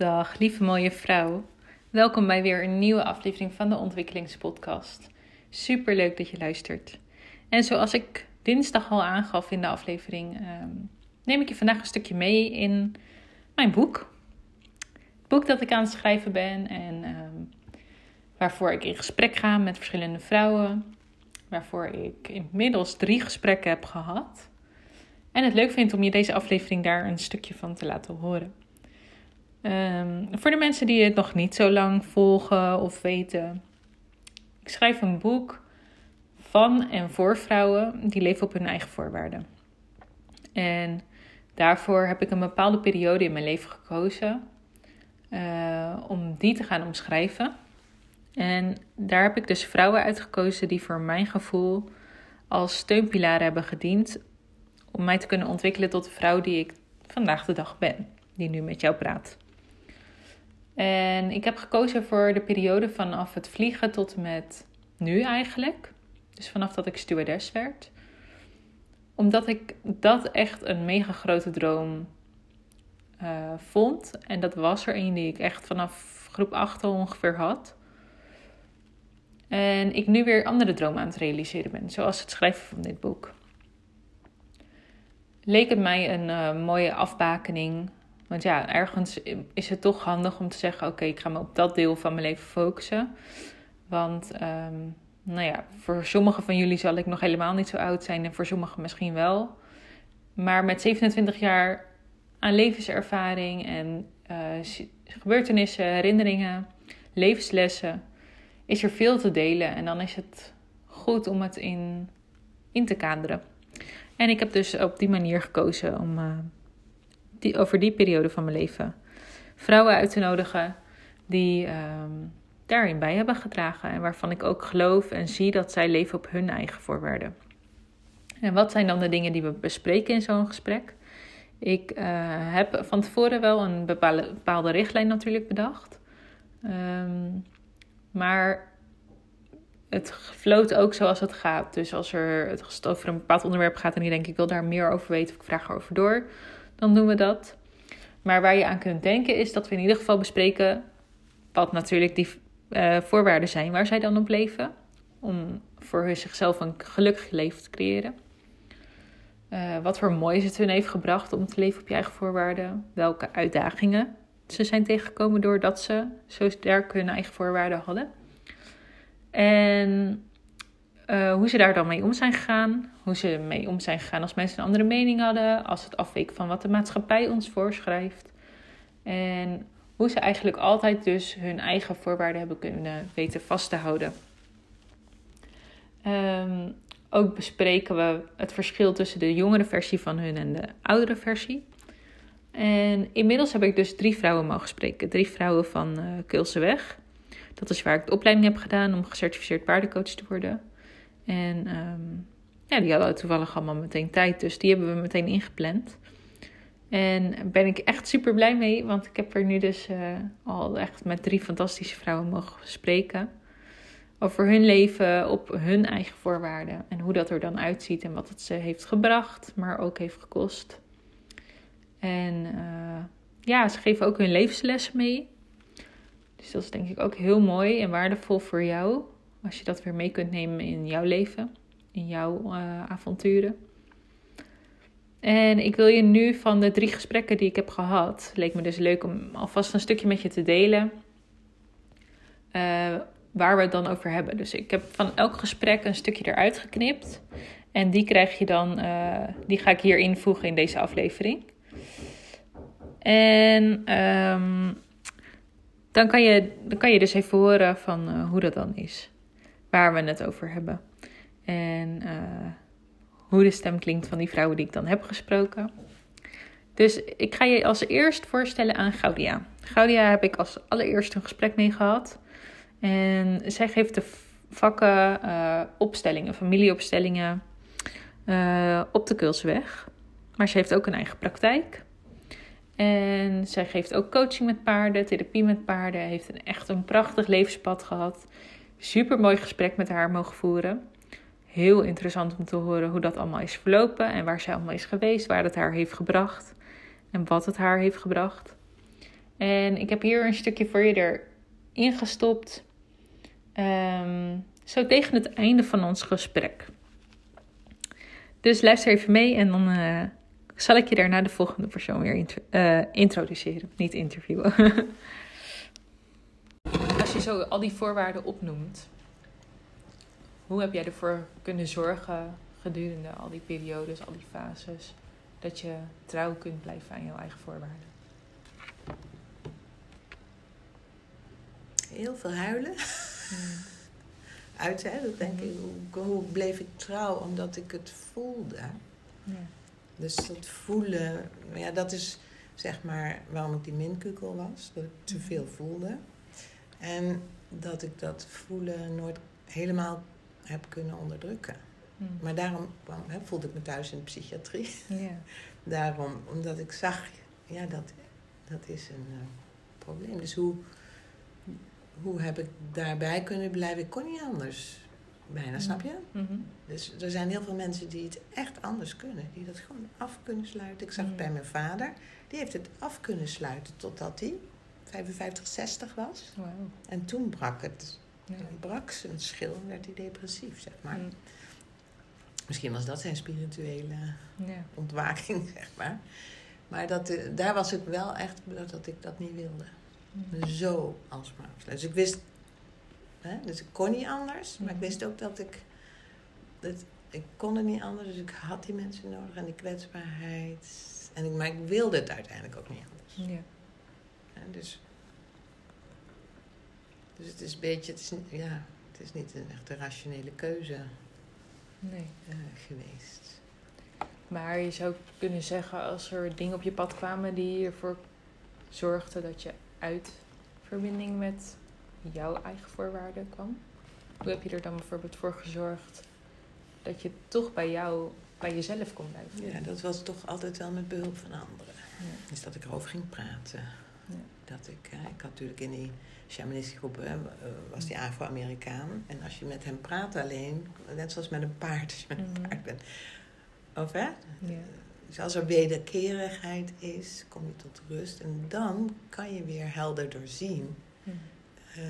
Dag, lieve mooie vrouw. Welkom bij weer een nieuwe aflevering van de Ontwikkelingspodcast. Super leuk dat je luistert. En zoals ik dinsdag al aangaf in de aflevering, ehm, neem ik je vandaag een stukje mee in mijn boek. Het boek dat ik aan het schrijven ben en ehm, waarvoor ik in gesprek ga met verschillende vrouwen. Waarvoor ik inmiddels drie gesprekken heb gehad. En het leuk vind om je deze aflevering daar een stukje van te laten horen. Um, voor de mensen die het nog niet zo lang volgen of weten. Ik schrijf een boek van en voor vrouwen die leven op hun eigen voorwaarden. En daarvoor heb ik een bepaalde periode in mijn leven gekozen uh, om die te gaan omschrijven. En daar heb ik dus vrouwen uitgekozen die voor mijn gevoel als steunpilaar hebben gediend om mij te kunnen ontwikkelen tot de vrouw die ik vandaag de dag ben, die nu met jou praat. En ik heb gekozen voor de periode vanaf het vliegen tot met nu eigenlijk. Dus vanaf dat ik stewardess werd. Omdat ik dat echt een mega grote droom uh, vond. En dat was er een die ik echt vanaf groep 8 ongeveer had. En ik nu weer andere dromen aan het realiseren ben. Zoals het schrijven van dit boek. Leek het mij een uh, mooie afbakening want ja, ergens is het toch handig om te zeggen: oké, ik ga me op dat deel van mijn leven focussen. Want, um, nou ja, voor sommigen van jullie zal ik nog helemaal niet zo oud zijn en voor sommigen misschien wel. Maar met 27 jaar aan levenservaring en uh, gebeurtenissen, herinneringen, levenslessen, is er veel te delen. En dan is het goed om het in, in te kaderen. En ik heb dus op die manier gekozen om. Uh, die, over die periode van mijn leven vrouwen uit te nodigen die um, daarin bij hebben gedragen. En waarvan ik ook geloof en zie dat zij leven op hun eigen voorwaarden. En wat zijn dan de dingen die we bespreken in zo'n gesprek? Ik uh, heb van tevoren wel een bepaalde, richtlijn natuurlijk bedacht. Um, maar het floot ook zoals het gaat. Dus als er het over een bepaald onderwerp gaat en ik denk ik wil daar meer over weten of ik vraag erover door, dan doen we dat. Maar waar je aan kunt denken is dat we in ieder geval bespreken wat natuurlijk die uh, voorwaarden zijn waar zij dan op leven. Om voor zichzelf een gelukkig leven te creëren. Uh, wat voor moois het hun heeft gebracht om te leven op je eigen voorwaarden. Welke uitdagingen ze zijn tegengekomen doordat ze zo sterk hun eigen voorwaarden hadden. En uh, hoe ze daar dan mee om zijn gegaan. Hoe ze mee om zijn gegaan als mensen een andere mening hadden. Als het afweek van wat de maatschappij ons voorschrijft. En hoe ze eigenlijk altijd dus hun eigen voorwaarden hebben kunnen weten vast te houden. Um, ook bespreken we het verschil tussen de jongere versie van hun en de oudere versie. En inmiddels heb ik dus drie vrouwen mogen spreken. Drie vrouwen van uh, Keulseweg. Dat is waar ik de opleiding heb gedaan om gecertificeerd paardencoach te worden. En um, ja, die hadden toevallig allemaal meteen tijd, dus die hebben we meteen ingepland. En ben ik echt super blij mee, want ik heb er nu dus uh, al echt met drie fantastische vrouwen mogen spreken. Over hun leven op hun eigen voorwaarden. En hoe dat er dan uitziet en wat het ze heeft gebracht, maar ook heeft gekost. En uh, ja, ze geven ook hun levenslessen mee. Dus dat is denk ik ook heel mooi en waardevol voor jou. Als je dat weer mee kunt nemen in jouw leven, in jouw uh, avonturen. En ik wil je nu van de drie gesprekken die ik heb gehad, leek me dus leuk om alvast een stukje met je te delen. Uh, waar we het dan over hebben. Dus ik heb van elk gesprek een stukje eruit geknipt. En die krijg je dan, uh, die ga ik hier invoegen in deze aflevering. En um, dan, kan je, dan kan je dus even horen van hoe dat dan is waar we het over hebben. En uh, hoe de stem klinkt van die vrouwen die ik dan heb gesproken. Dus ik ga je als eerst voorstellen aan Gaudia. Gaudia heb ik als allereerst een gesprek mee gehad. En zij geeft de vakken uh, opstellingen, familieopstellingen uh, op de Kulsweg. Maar ze heeft ook een eigen praktijk. En zij geeft ook coaching met paarden, therapie met paarden. Heeft een, echt een prachtig levenspad gehad super mooi gesprek met haar mogen voeren. Heel interessant om te horen hoe dat allemaal is verlopen en waar zij allemaal is geweest, waar het haar heeft gebracht en wat het haar heeft gebracht. En ik heb hier een stukje voor je erin gestopt. Ehm, zo tegen het einde van ons gesprek. Dus luister even mee en dan uh, zal ik je daarna de volgende persoon weer uh, introduceren. Niet interviewen. Je zo al die voorwaarden opnoemt, hoe heb jij ervoor kunnen zorgen gedurende al die periodes, al die fases, dat je trouw kunt blijven aan jouw eigen voorwaarden? Heel veel huilen. Hmm. Uit, hè? Dat denk ik. Hoe, hoe, bleef ik trouw? Omdat ik het voelde. Ja. Dus dat voelen, ja, dat is zeg maar waarom ik die minkukel was. Dat ik te hmm. veel voelde. En dat ik dat voelen nooit helemaal heb kunnen onderdrukken. Hmm. Maar daarom voelde ik me thuis in de psychiatrie. Daarom, omdat ik zag, ja, dat, dat is een uh, probleem. Dus hoe, hoe heb ik daarbij kunnen blijven? Ik kon niet anders. Bijna, hmm. snap je? Mm Dus er zijn heel veel mensen die het echt anders kunnen. Die dat gewoon af kunnen sluiten. Ik zag het hmm. bij mijn vader. Die heeft het af kunnen sluiten totdat hij 55, 60 was. Wow. En toen brak het. Ja. brak zijn schil en werd hij depressief, zeg maar. Mm. Misschien was dat zijn spirituele ja. ontwaking, zeg maar. Maar dat, eh, daar was ik wel echt dat ik dat niet wilde. Mm. Zo alsmaar Dus ik wist, hè, dus ik kon niet anders, maar ik mm. wist ook dat ik, dat, ik kon het niet anders. Dus ik had die mensen nodig en die kwetsbaarheid. En ik, maar ik wilde het uiteindelijk ook niet anders. Ja. En dus, dus het is een beetje, het is, ja, het is niet een echte rationele keuze nee. Uh, geweest. Maar je zou kunnen zeggen, als er dingen op je pad kwamen die ervoor zorgden dat je uit verbinding met jouw eigen voorwaarden kwam. Hoe heb je er dan bijvoorbeeld voor gezorgd dat je toch bij jou, bij jezelf kon blijven? Ja, dat was toch altijd wel met behulp van anderen. Ja. Dus dat ik erover ging praten. Ja. Dat ik, ik had natuurlijk in die shamanistische groep uh, was die Afro-Amerikaan. En als je met hem praat alleen, net zoals met een paard, als je met een mhm. paard bent. Of hè? Ja. Dus als er wederkerigheid is, kom je tot rust. En dan kan je weer helder doorzien uh,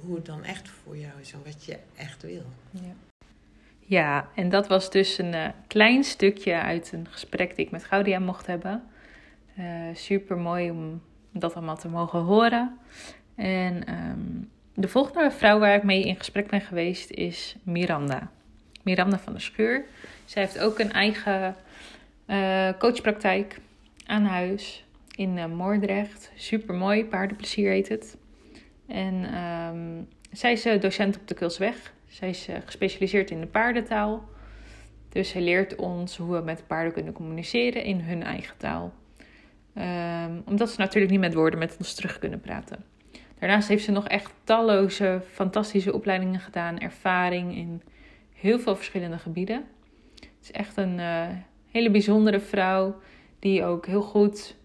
hoe het dan echt voor jou is en wat je echt wil. Ja. Ja, en dat was dus een uh, klein stukje uit een gesprek die ik met Gaudia mocht hebben. Uh, super mooi om dat allemaal te mogen horen. En ehm, de volgende vrouw waar ik mee in gesprek ben geweest is Miranda. Miranda van der Schuur. Zij heeft ook een eigen uh, coachpraktijk aan huis in uh, Moordrecht. Super mooi, paardenplezier heet het. En um, zij is uh, docent op de Kulsweg. Zij is gespecialiseerd in de paardentaal. Dus zij leert ons hoe we met paarden kunnen communiceren in hun eigen taal. Um, omdat ze natuurlijk niet met woorden met ons terug kunnen praten. Daarnaast heeft ze nog echt talloze fantastische opleidingen gedaan, ervaring in heel veel verschillende gebieden. Het is echt een uh, hele bijzondere vrouw die ook heel goed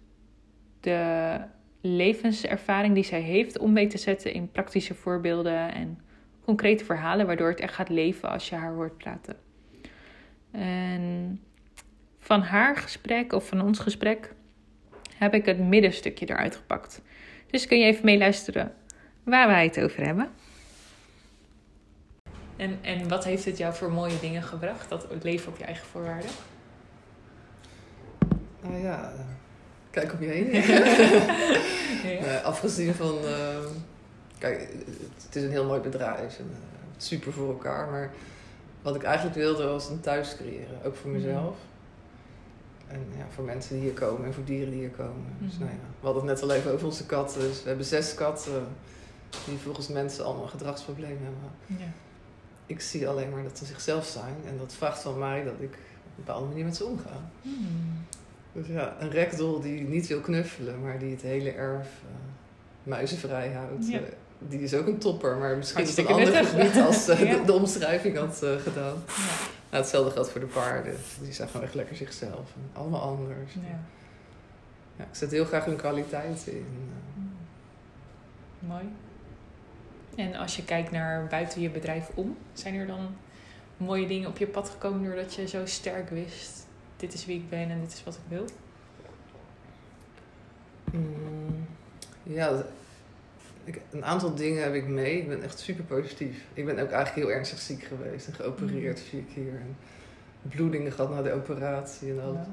de levenservaring die zij heeft om mee te zetten in praktische voorbeelden en concrete verhalen, waardoor het echt gaat leven als je haar hoort praten. En van haar gesprek of van ons gesprek heb ik het middenstukje eruit gepakt. Dus kun je even meeluisteren waar wij het over hebben. En, en wat heeft het jou voor mooie dingen gebracht, dat leven op je eigen voorwaarden? Nou ja, kijk op je heen. ja. afgezien van, uh, kijk, het is een heel mooi bedrijf en uh, super voor elkaar, maar wat ik eigenlijk wilde was een thuis creëren, ook voor mezelf. En ja, voor mensen die hier komen en voor dieren die hier komen. Dus, mhm. nou ja, we hadden het net al even over onze katten. Dus we hebben zes katten die volgens mensen allemaal gedragsproblemen hebben. Ja. Ik zie alleen maar dat ze zichzelf zijn. En dat vraagt van mij dat ik op een bepaalde manier met ze omga. Hmm. Dus ja, een rekdol die niet wil knuffelen, maar die het hele erf uh, muizenvrij houdt. Ja. Uh, die is ook een topper, maar misschien is het een ander gebied als uh, de, de, omschrijving had gedaan. Ja. Nou, hetzelfde geldt voor de paarden. Die zijn gewoon echt lekker zichzelf. En allemaal anders. Ja. ja. ik zet heel graag hun kwaliteit in. Mm. Mooi. En als je kijkt naar buiten je bedrijf om, zijn er dan mooie dingen op je pad gekomen doordat je zo sterk wist: dit is wie ik ben en dit is wat ik wil? Mm. Ja, ik, een aantal dingen heb ik mee. Ik ben echt super positief. Ik ben ook eigenlijk heel ernstig ziek geweest en geopereerd mm. vier keer. En bloedingen gehad na de operatie en al.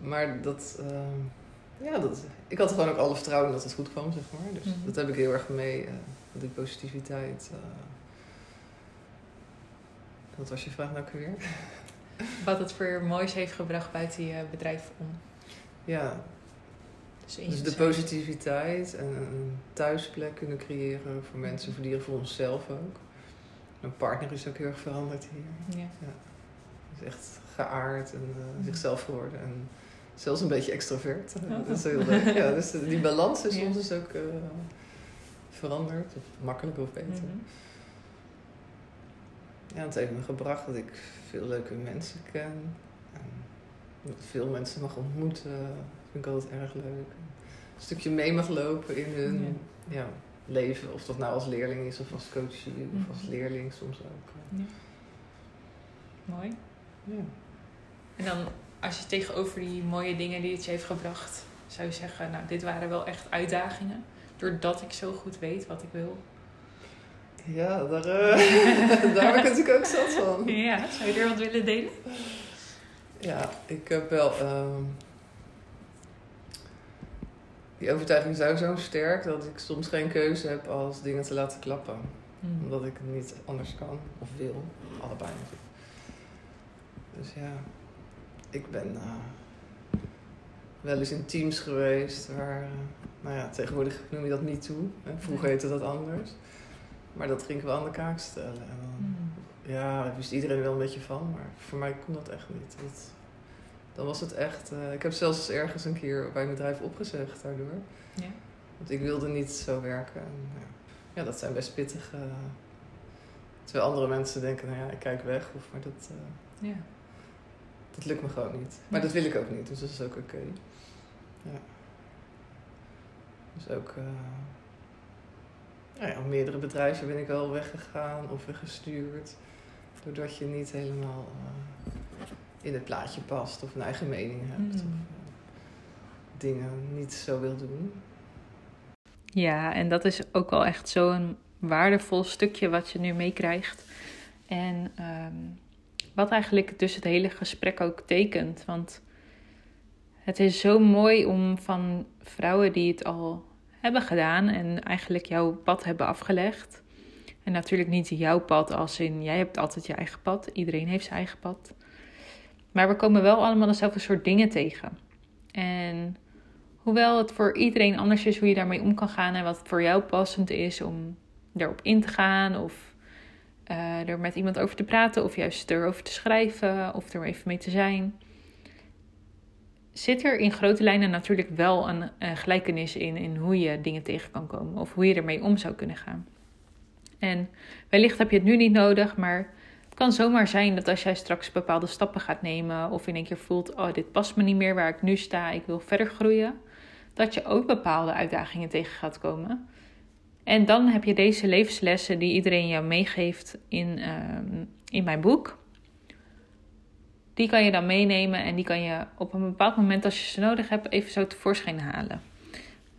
Maar dat, uh, ja, dat, ik had gewoon ook alle vertrouwen dat het goed kwam, zeg maar. Dus mm-hmm. dat heb ik heel erg mee, uh, die positiviteit. Uh. Wat was je vraag nou weer? Wat het voor moois heeft gebracht buiten je bedrijf om. Ja, dus, de positiviteit en een thuisplek kunnen creëren voor mensen, voor dieren, voor onszelf ook. Mijn partner is ook heel erg veranderd hier. Ja. ja. Is echt geaard en uh, zichzelf geworden. En zelfs een beetje extrovert. dat is heel leuk. Ja, dus die balans is soms dus ook uh, veranderd. Of makkelijker of beter. Mm Ja, het heeft me gebracht dat ik veel leuke mensen ken. En veel mensen mag ontmoeten vind ik altijd erg leuk. Een stukje mee mag lopen in hun ja. leven. Of dat nou als leerling is of als coachie of als mhm. leerling soms ook. Ja. Mooi. Ja. En dan als je tegenover die mooie dingen die het je heeft gebracht, zou je zeggen, nou dit waren wel echt uitdagingen. Doordat ik zo goed weet wat ik wil. Ja, daar, uh, daar heb ik natuurlijk ook zat van. Ja, zou je er wat willen delen? Ja, ik heb wel... Ehm, die overtuiging is zo sterk dat ik soms geen keuze heb als dingen te laten klappen. Hmm. Omdat ik het niet anders kan of wil. Allebei natuurlijk. Dus ja, ik ben uh, wel eens in teams geweest waar, uh, nou ja, tegenwoordig noem je dat niet toe. Hè? Vroeger heette dat anders. Maar dat ging ik wel aan de kaak stellen. En dan, hmm. Ja, daar wist iedereen wel een beetje van, maar voor mij kon dat echt niet. Dat, dan was het echt. Uh, ik heb zelfs ergens een keer bij een bedrijf opgezegd daardoor. Ja. Want ik wilde niet zo werken. En, ja. ja, dat zijn best pittige. terwijl andere mensen denken, nou ja, ik kijk weg. Of, maar dat, uh, ja. dat lukt me gewoon niet. Maar dat wil ik ook niet, dus dat is ook oké. Ja. Dus ook. Uh, ja, meerdere bedrijven ben ik wel weggegaan of weggestuurd. Doordat je niet helemaal in het plaatje past of een eigen mening hebt. Of hmm. dingen niet zo wil doen. Ja, en dat is ook wel echt zo'n waardevol stukje wat je nu meekrijgt. En ehm, wat eigenlijk dus het hele gesprek ook tekent. Want het is zo mooi om van vrouwen die het al hebben gedaan en eigenlijk jouw pad hebben afgelegd. En natuurlijk niet jouw pad als in jij hebt altijd je eigen pad. Iedereen heeft zijn eigen pad. Maar we komen wel allemaal dezelfde soort dingen tegen. En hoewel het voor iedereen anders is hoe je daarmee om kan gaan en wat voor jou passend is om erop in te gaan of uh, er met iemand over te praten of juist erover te schrijven of er even mee te zijn. Zit er in grote lijnen natuurlijk wel een, gelijkenis in, in hoe je dingen tegen kan komen of hoe je ermee om zou kunnen gaan. En wellicht heb je het nu niet nodig, maar kan zomaar zijn dat als jij straks bepaalde stappen gaat nemen of in één keer voelt, oh dit past me niet meer waar ik nu sta, ik wil verder groeien, dat je ook bepaalde uitdagingen tegen gaat komen. En dan heb je deze levenslessen die iedereen jou meegeeft in, ehm, in mijn boek. Die kan je dan meenemen en die kan je op een bepaald moment, als je ze nodig hebt, even zo tevoorschijn halen.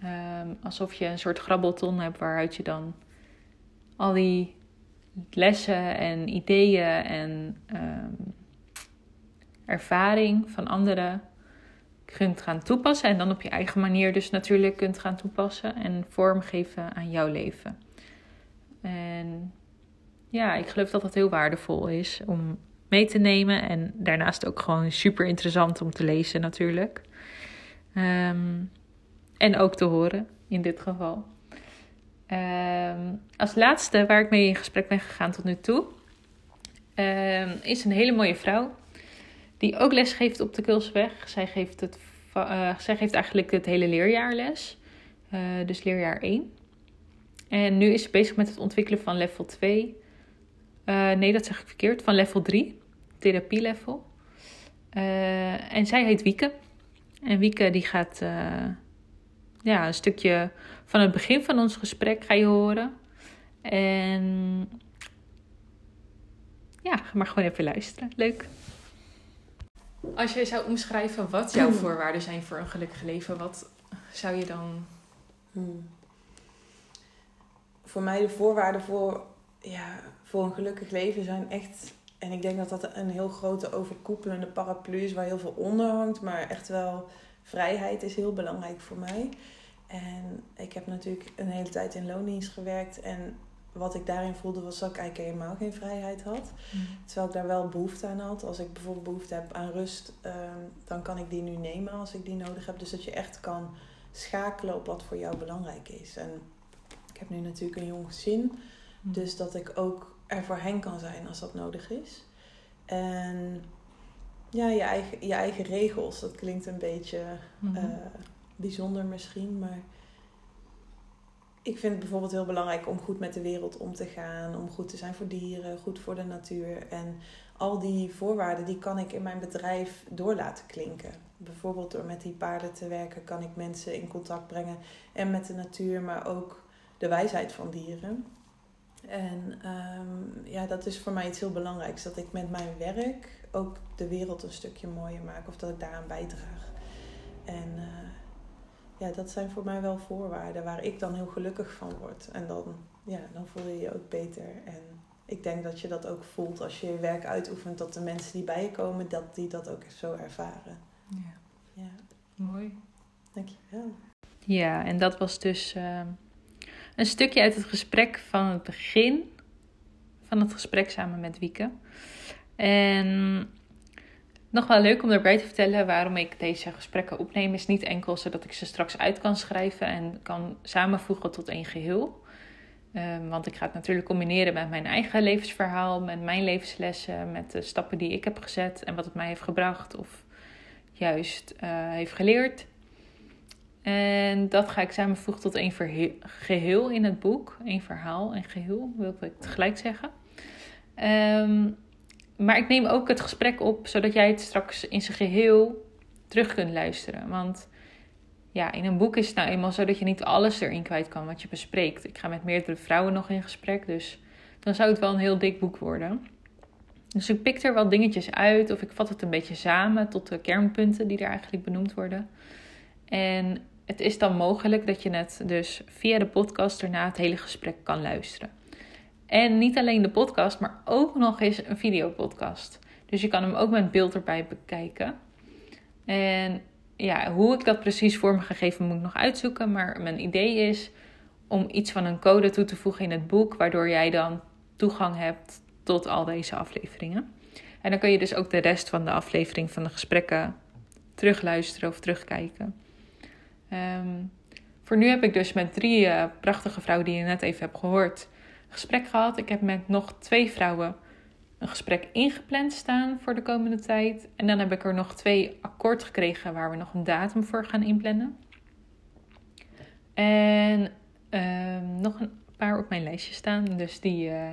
Ehm, alsof je een soort grabbelton hebt waaruit je dan al die lessen en ideeën en um, ervaring van anderen kunt gaan toepassen. En dan op je eigen manier dus natuurlijk kunt gaan toepassen en vormgeven aan jouw leven. En ja, ik geloof dat dat heel waardevol is om mee te nemen. En daarnaast ook gewoon super interessant om te lezen natuurlijk. Um, en ook te horen in dit geval. Ehm, als laatste waar ik mee in gesprek ben gegaan tot nu toe, ehm, is een hele mooie vrouw. Die ook les geeft op de Kulsweg. Zij geeft, het, uh, zij geeft eigenlijk het hele leerjaar les. Uh, dus leerjaar 1. En nu is ze bezig met het ontwikkelen van level 2. Uh, eh, nee, dat zeg ik verkeerd. Van level 3. Therapie level. en zij heet Wieke. En Wieke die gaat ja, een stukje van het begin van ons gesprek ga je horen. En ja, ga maar gewoon even luisteren. Leuk. Als je zou omschrijven wat jouw voorwaarden zijn voor een gelukkig leven, wat zou je dan Hmm. Voor mij de voorwaarden voor, ja, voor een gelukkig leven zijn echt... En ik denk dat dat een heel grote overkoepelende paraplu is waar heel veel onder hangt. Maar echt wel vrijheid is heel belangrijk voor mij. En ik heb natuurlijk een hele tijd in loondienst gewerkt. En wat ik daarin voelde was dat ik eigenlijk helemaal geen vrijheid had. Mm. Terwijl ik daar wel behoefte aan had. Als ik bijvoorbeeld behoefte heb aan rust, ehm, dan kan ik die nu nemen als ik die nodig heb. Dus dat je echt kan schakelen op wat voor jou belangrijk is. En ik heb nu natuurlijk een jong gezin. Mm. Dus dat ik ook er voor hen kan zijn als dat nodig is. En ja, je eigen, je eigen regels. Dat klinkt een beetje mm-hmm. eh, bijzonder misschien, maar ik vind het bijvoorbeeld heel belangrijk om goed met de wereld om te gaan, om goed te zijn voor dieren, goed voor de natuur. En al die voorwaarden die kan ik in mijn bedrijf door laten klinken. Bijvoorbeeld door met die paarden te werken kan ik mensen in contact brengen en met de natuur, maar ook de wijsheid van dieren. En um, ja, dat is voor mij iets heel belangrijks. Dat ik met mijn werk ook de wereld een stukje mooier maak. Of dat ik daaraan bijdraag. En uh, ja, dat zijn voor mij wel voorwaarden waar ik dan heel gelukkig van word. En dan, ja, dan voel je je ook beter. En ik denk dat je dat ook voelt als je je werk uitoefent. Dat de mensen die bij je komen, dat die dat ook zo ervaren. Ja. ja. Mooi. Dankjewel. Ja, en dat was dus... Uh een stukje uit het gesprek van het begin van het gesprek samen met Wieke. En nog wel leuk om erbij te vertellen waarom ik deze gesprekken opneem, is niet enkel zodat ik ze straks uit kan schrijven en kan samenvoegen tot één geheel. Um, want ik ga het natuurlijk combineren met mijn eigen levensverhaal, met mijn levenslessen, met de stappen die ik heb gezet en wat het mij heeft gebracht of juist uh, heeft geleerd. En dat ga ik samenvoegen tot één geheel in het boek. Een verhaal, een geheel, wil ik tegelijk zeggen. Um, maar ik neem ook het gesprek op, zodat jij het straks in zijn geheel terug kunt luisteren. Want ja, in een boek is het nou eenmaal zo dat je niet alles erin kwijt kan wat je bespreekt. Ik ga met meerdere vrouwen nog in gesprek, dus dan zou het wel een heel dik boek worden. Dus ik pik er wel dingetjes uit of ik vat het een beetje samen tot de kernpunten die er eigenlijk benoemd worden. En het is dan mogelijk dat je het dus via de podcast erna het hele gesprek kan luisteren. En niet alleen de podcast, maar ook nog eens een videopodcast. Dus je kan hem ook met beeld erbij bekijken. En ja, hoe ik dat precies vorm ga geven moet ik nog uitzoeken. Maar mijn idee is om iets van een code toe te voegen in het boek, waardoor jij dan toegang hebt tot al deze afleveringen. En dan kun je dus ook de rest van de aflevering van de gesprekken terugluisteren of terugkijken. Ehm, voor nu heb ik dus met drie uh, prachtige vrouwen die je net even hebt gehoord gesprek gehad. Ik heb met nog twee vrouwen een gesprek ingepland staan voor de komende tijd. En dan heb ik er nog twee akkoord gekregen waar we nog een datum voor gaan inplannen. En ehm, nog een paar op mijn lijstje staan. Dus die uh,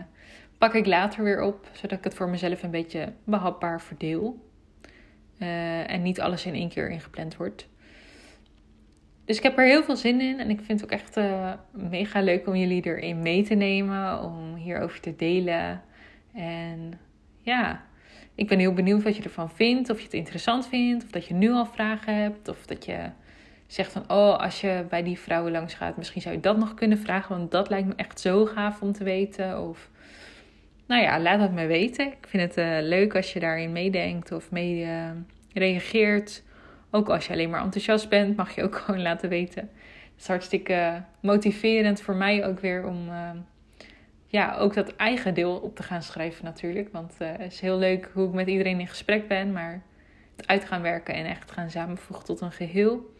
pak ik later weer op, zodat ik het voor mezelf een beetje behapbaar verdeel. Uh, en niet alles in één keer ingepland wordt. Dus ik heb er heel veel zin in. En ik vind het ook echt uh, mega leuk om jullie erin mee te nemen. Om hierover te delen. En ja, ik ben heel benieuwd wat je ervan vindt. Of je het interessant vindt. Of dat je nu al vragen hebt. Of dat je zegt van, oh, als je bij die vrouwen langs gaat, misschien zou je dat nog kunnen vragen. Want dat lijkt me echt zo gaaf om te weten. Of, nou ja, laat het me weten. Ik vind het uh, leuk als je daarin meedenkt of mee uh, reageert. Ook als je alleen maar enthousiast bent, mag je ook gewoon laten weten. Het is hartstikke motiverend voor mij ook weer om uh, ja, ook dat eigen deel op te gaan schrijven natuurlijk. Want uh, het is heel leuk hoe ik met iedereen in gesprek ben, maar het uit gaan werken en echt gaan samenvoegen tot een geheel,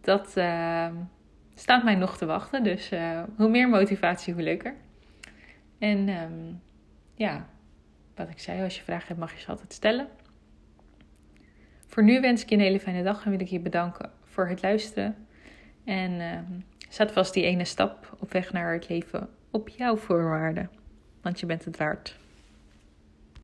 dat uh, staat mij nog te wachten. Dus hoe meer motivatie, hoe leuker. En um, ja, wat ik zei, als je vragen hebt, mag je ze altijd stellen. Voor nu wens ik je een hele fijne dag en wil ik je bedanken voor het luisteren. En uh, zet vast die ene stap op weg naar het leven op jouw voorwaarden. Want je bent het waard.